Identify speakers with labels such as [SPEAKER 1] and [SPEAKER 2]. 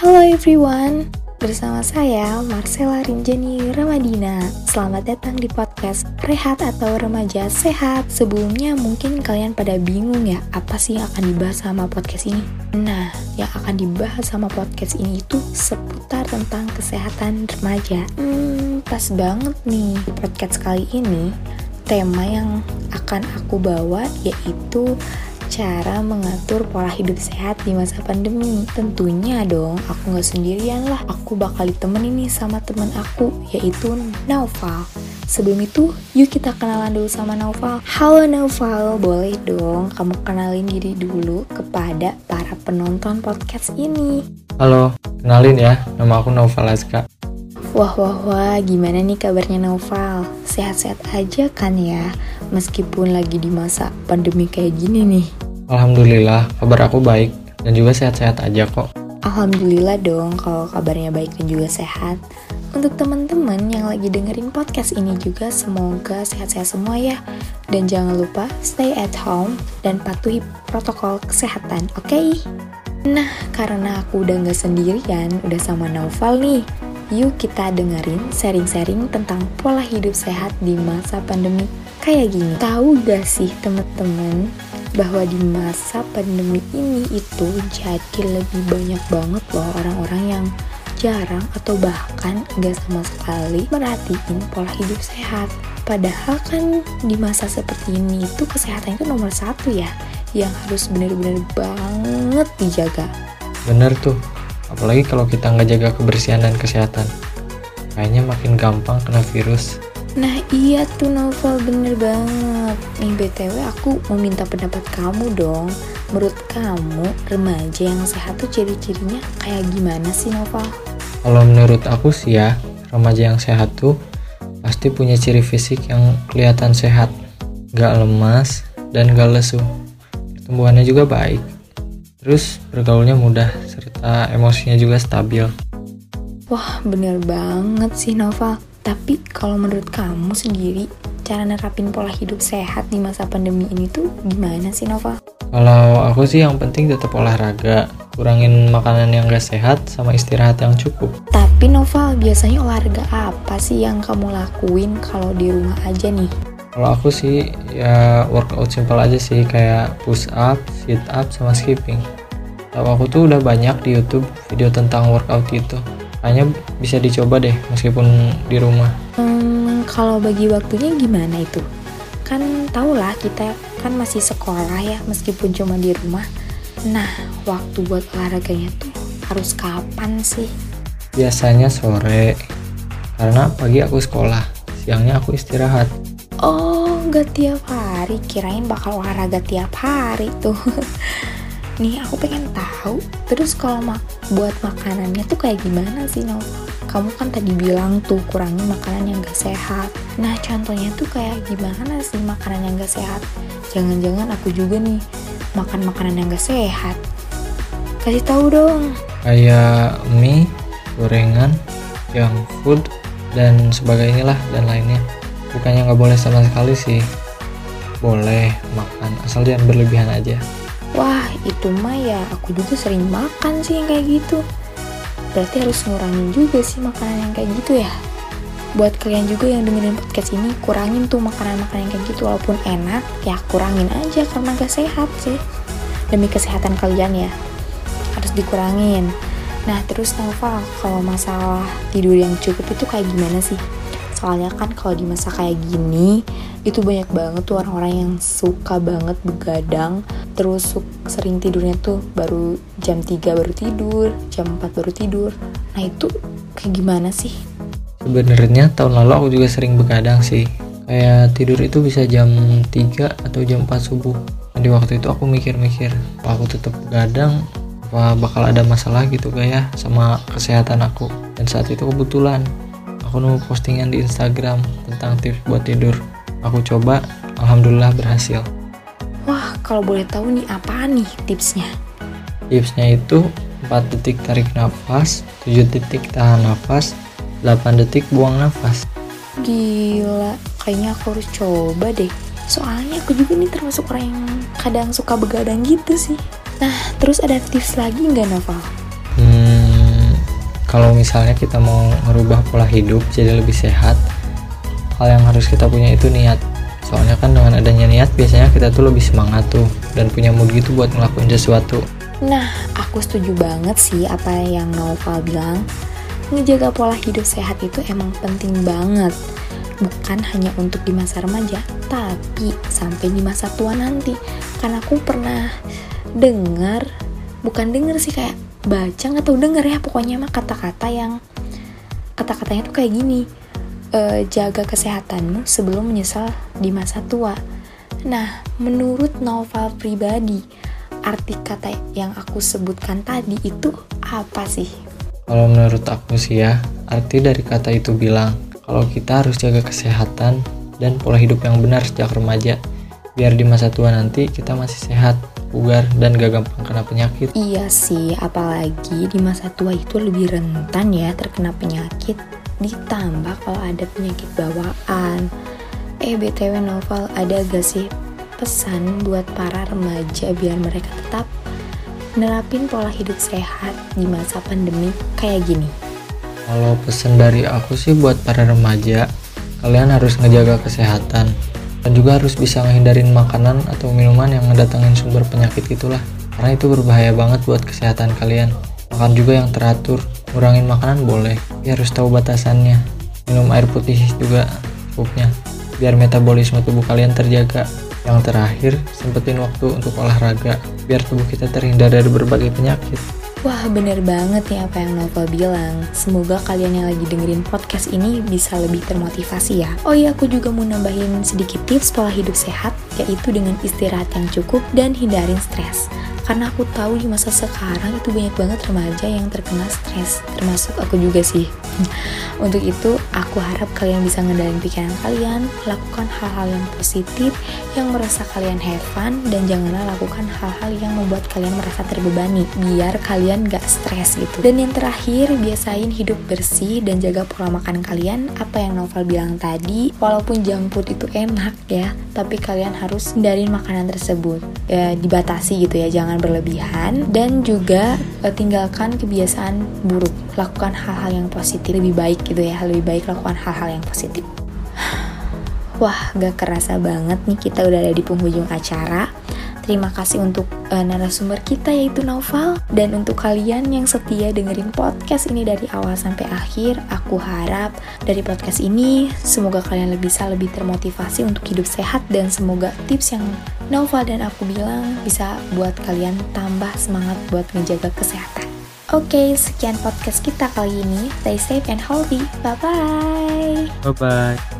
[SPEAKER 1] Halo everyone, bersama saya Marcella Rinjani Ramadina. Selamat datang di podcast Rehat atau Remaja Sehat. Sebelumnya mungkin kalian pada bingung ya, apa sih yang akan dibahas sama podcast ini? Nah, yang akan dibahas sama podcast ini itu seputar tentang kesehatan remaja. Hmm, pas banget nih podcast kali ini. Tema yang akan aku bawa yaitu cara mengatur pola hidup sehat di masa pandemi. Tentunya dong, aku nggak sendirian lah. Aku bakal ditemenin nih sama temen aku, yaitu Naufal. Sebelum itu, yuk kita kenalan dulu sama Naufal. Halo Naufal, boleh dong kamu kenalin diri dulu kepada para penonton podcast ini.
[SPEAKER 2] Halo, kenalin ya, nama aku Naufal Azka.
[SPEAKER 1] Wah wah wah, gimana nih kabarnya Naufal? Sehat-sehat aja kan ya? Meskipun lagi di masa pandemi kayak gini nih.
[SPEAKER 2] Alhamdulillah, kabar aku baik dan juga sehat-sehat aja kok.
[SPEAKER 1] Alhamdulillah dong kalau kabarnya baik dan juga sehat. Untuk teman-teman yang lagi dengerin podcast ini juga semoga sehat-sehat semua ya. Dan jangan lupa stay at home dan patuhi protokol kesehatan, oke? Okay? Nah, karena aku udah gak sendirian, udah sama Naufal nih. Yuk kita dengerin sharing-sharing tentang pola hidup sehat di masa pandemi kayak gini. Tahu gak sih teman-teman bahwa di masa pandemi ini itu jadi lebih banyak banget loh orang-orang yang jarang atau bahkan gak sama sekali merhatiin pola hidup sehat. Padahal kan di masa seperti ini itu kesehatan itu nomor satu ya, yang harus bener-bener banget dijaga.
[SPEAKER 2] Bener tuh, apalagi kalau kita nggak jaga kebersihan dan kesehatan. Kayaknya makin gampang kena virus.
[SPEAKER 1] Nah iya tuh novel bener banget. Nih BTW aku mau minta pendapat kamu dong. Menurut kamu remaja yang sehat tuh ciri-cirinya kayak gimana sih Novel?
[SPEAKER 2] Kalau menurut aku sih ya Remaja yang sehat tuh pasti punya ciri fisik yang kelihatan sehat. Gak lemas dan gak lesu. Pertumbuhannya juga baik. Terus bergaulnya mudah serta emosinya juga stabil.
[SPEAKER 1] Wah bener banget sih Nova tapi kalau menurut kamu sendiri, cara nerapin pola hidup sehat di masa pandemi ini tuh gimana sih Nova?
[SPEAKER 2] Kalau aku sih yang penting tetap olahraga, kurangin makanan yang gak sehat sama istirahat yang cukup.
[SPEAKER 1] Tapi Nova, biasanya olahraga apa sih yang kamu lakuin kalau di rumah aja nih?
[SPEAKER 2] Kalau aku sih ya workout simple aja sih kayak push up, sit up, sama skipping. Tahu aku tuh udah banyak di YouTube video tentang workout itu kayaknya bisa dicoba deh meskipun di rumah.
[SPEAKER 1] Hmm, kalau bagi waktunya gimana itu? Kan tau lah kita kan masih sekolah ya meskipun cuma di rumah. Nah waktu buat olahraganya tuh harus kapan sih?
[SPEAKER 2] Biasanya sore karena pagi aku sekolah siangnya aku istirahat.
[SPEAKER 1] Oh gak tiap hari. Kirain bakal olahraga tiap hari tuh nih aku pengen tahu terus kalau mak buat makanannya tuh kayak gimana sih Nova kamu kan tadi bilang tuh kurangi makanan yang gak sehat. Nah contohnya tuh kayak gimana sih makanan yang gak sehat? Jangan-jangan aku juga nih makan makanan yang gak sehat. Kasih tahu dong.
[SPEAKER 2] Kayak mie gorengan junk food dan sebagainya lah dan lainnya. Bukannya nggak boleh sama sekali sih. Boleh makan asal jangan berlebihan aja
[SPEAKER 1] Wah itu mah ya aku juga sering makan sih yang kayak gitu. Berarti harus ngurangin juga sih makanan yang kayak gitu ya. Buat kalian juga yang dengerin podcast ini Kurangin tuh makanan-makanan yang kayak gitu. Walaupun enak ya kurangin aja karena gak sehat sih. Demi kesehatan kalian ya Harus dikurangin. Nah terus Nova kalau masalah tidur yang cukup itu kayak gimana sih? Soalnya kan kalau di masa kayak gini itu banyak banget tuh orang-orang yang suka banget begadang. Terus sering tidurnya tuh baru jam 3 baru tidur jam 4 baru tidur. Nah itu kayak gimana sih?
[SPEAKER 2] Sebenarnya tahun lalu aku juga sering begadang sih. Kayak tidur itu bisa jam 3 atau jam 4 subuh. Di waktu itu aku mikir-mikir aku tetap begadang? Apa bakal ada masalah gitu kayak ya sama kesehatan aku? Dan saat itu kebetulan aku nemu postingan di Instagram tentang tips buat tidur Aku coba, alhamdulillah berhasil.
[SPEAKER 1] Wah, kalau boleh tahu nih apa nih tipsnya?
[SPEAKER 2] Tipsnya itu 4 detik tarik nafas, 7 detik tahan nafas, 8 detik buang nafas.
[SPEAKER 1] Gila, kayaknya aku harus coba deh. Soalnya aku juga nih termasuk orang yang kadang suka begadang gitu sih. Nah, terus ada tips lagi nggak Nova?
[SPEAKER 2] Hmm, kalau misalnya kita mau merubah pola hidup jadi lebih sehat hal yang harus kita punya itu niat soalnya kan dengan adanya niat biasanya kita tuh lebih semangat tuh dan punya mood gitu buat ngelakuin sesuatu
[SPEAKER 1] Nah, aku setuju banget sih apa yang Naufal bilang. Ngejaga pola hidup sehat itu emang penting banget. Bukan hanya untuk di masa remaja, tapi sampai di masa tua nanti. Karena aku pernah dengar, bukan dengar sih kayak baca tahu dengar ya pokoknya mah kata-kata yang kata-katanya tuh kayak gini. E, jaga kesehatanmu sebelum menyesal di masa tua. Nah, menurut Naufal pribadi, arti kata yang aku sebutkan tadi itu apa sih?
[SPEAKER 2] Kalau menurut aku sih ya, arti dari kata itu bilang kalau kita harus jaga kesehatan dan pola hidup yang benar sejak remaja biar di masa tua nanti kita masih sehat, bugar, dan gak gampang kena penyakit.
[SPEAKER 1] Iya sih, apalagi di masa tua itu lebih rentan ya terkena penyakit. Ditambah kalau ada penyakit bawaan. Eh BTW Novel, ada gak sih pesan buat para remaja biar mereka tetap nerapin pola hidup sehat di masa pandemi kayak gini?
[SPEAKER 2] Kalau pesan dari aku sih buat para remaja, kalian harus ngejaga kesehatan dan juga harus bisa ngehindarin makanan atau minuman yang ngedatangin sumber penyakit itulah karena itu berbahaya banget buat kesehatan kalian makan juga yang teratur kurangin makanan boleh tapi harus tahu batasannya. Minum air putih juga cukupnya. Biar metabolisme tubuh kalian terjaga. Yang terakhir, sempetin waktu untuk olahraga. Biar tubuh kita terhindar dari berbagai penyakit.
[SPEAKER 1] Wah bener banget ya apa yang Novel bilang. Semoga kalian yang lagi dengerin podcast ini bisa lebih termotivasi ya. Oh iya aku juga mau nambahin sedikit tips pola hidup sehat Yaitu dengan istirahat yang cukup dan hindarin stres Karena aku tahu di masa sekarang itu banyak banget remaja yang terkena stres Termasuk aku juga sih Untuk itu, aku harap kalian bisa ngendalin pikiran kalian, lakukan hal-hal yang positif, yang merasa kalian have fun, dan janganlah lakukan hal-hal yang membuat kalian merasa terbebani, biar kalian gak stres gitu. Dan yang terakhir, biasain hidup bersih dan jaga pola makan kalian, apa yang Novel bilang tadi, walaupun food itu enak ya, tapi kalian harus hindarin makanan tersebut. Ya, dibatasi gitu ya, jangan berlebihan, dan juga eh, tinggalkan kebiasaan buruk, lakukan hal-hal yang positif. Lebih baik gitu ya. Lebih baik lakukan hal-hal yang positif. Wah, gak kerasa banget nih kita udah ada di penghujung acara. Terima kasih untuk uh, narasumber kita yaitu Naufal dan untuk kalian yang setia dengerin podcast ini dari awal sampai akhir. Aku harap dari podcast ini semoga kalian lebih bisa lebih termotivasi untuk hidup sehat dan semoga tips yang Naufal dan aku bilang bisa buat kalian tambah semangat buat menjaga kesehatan. Oke, sekian podcast kita kali ini. Stay safe and healthy. Bye-bye.
[SPEAKER 2] Bye-bye.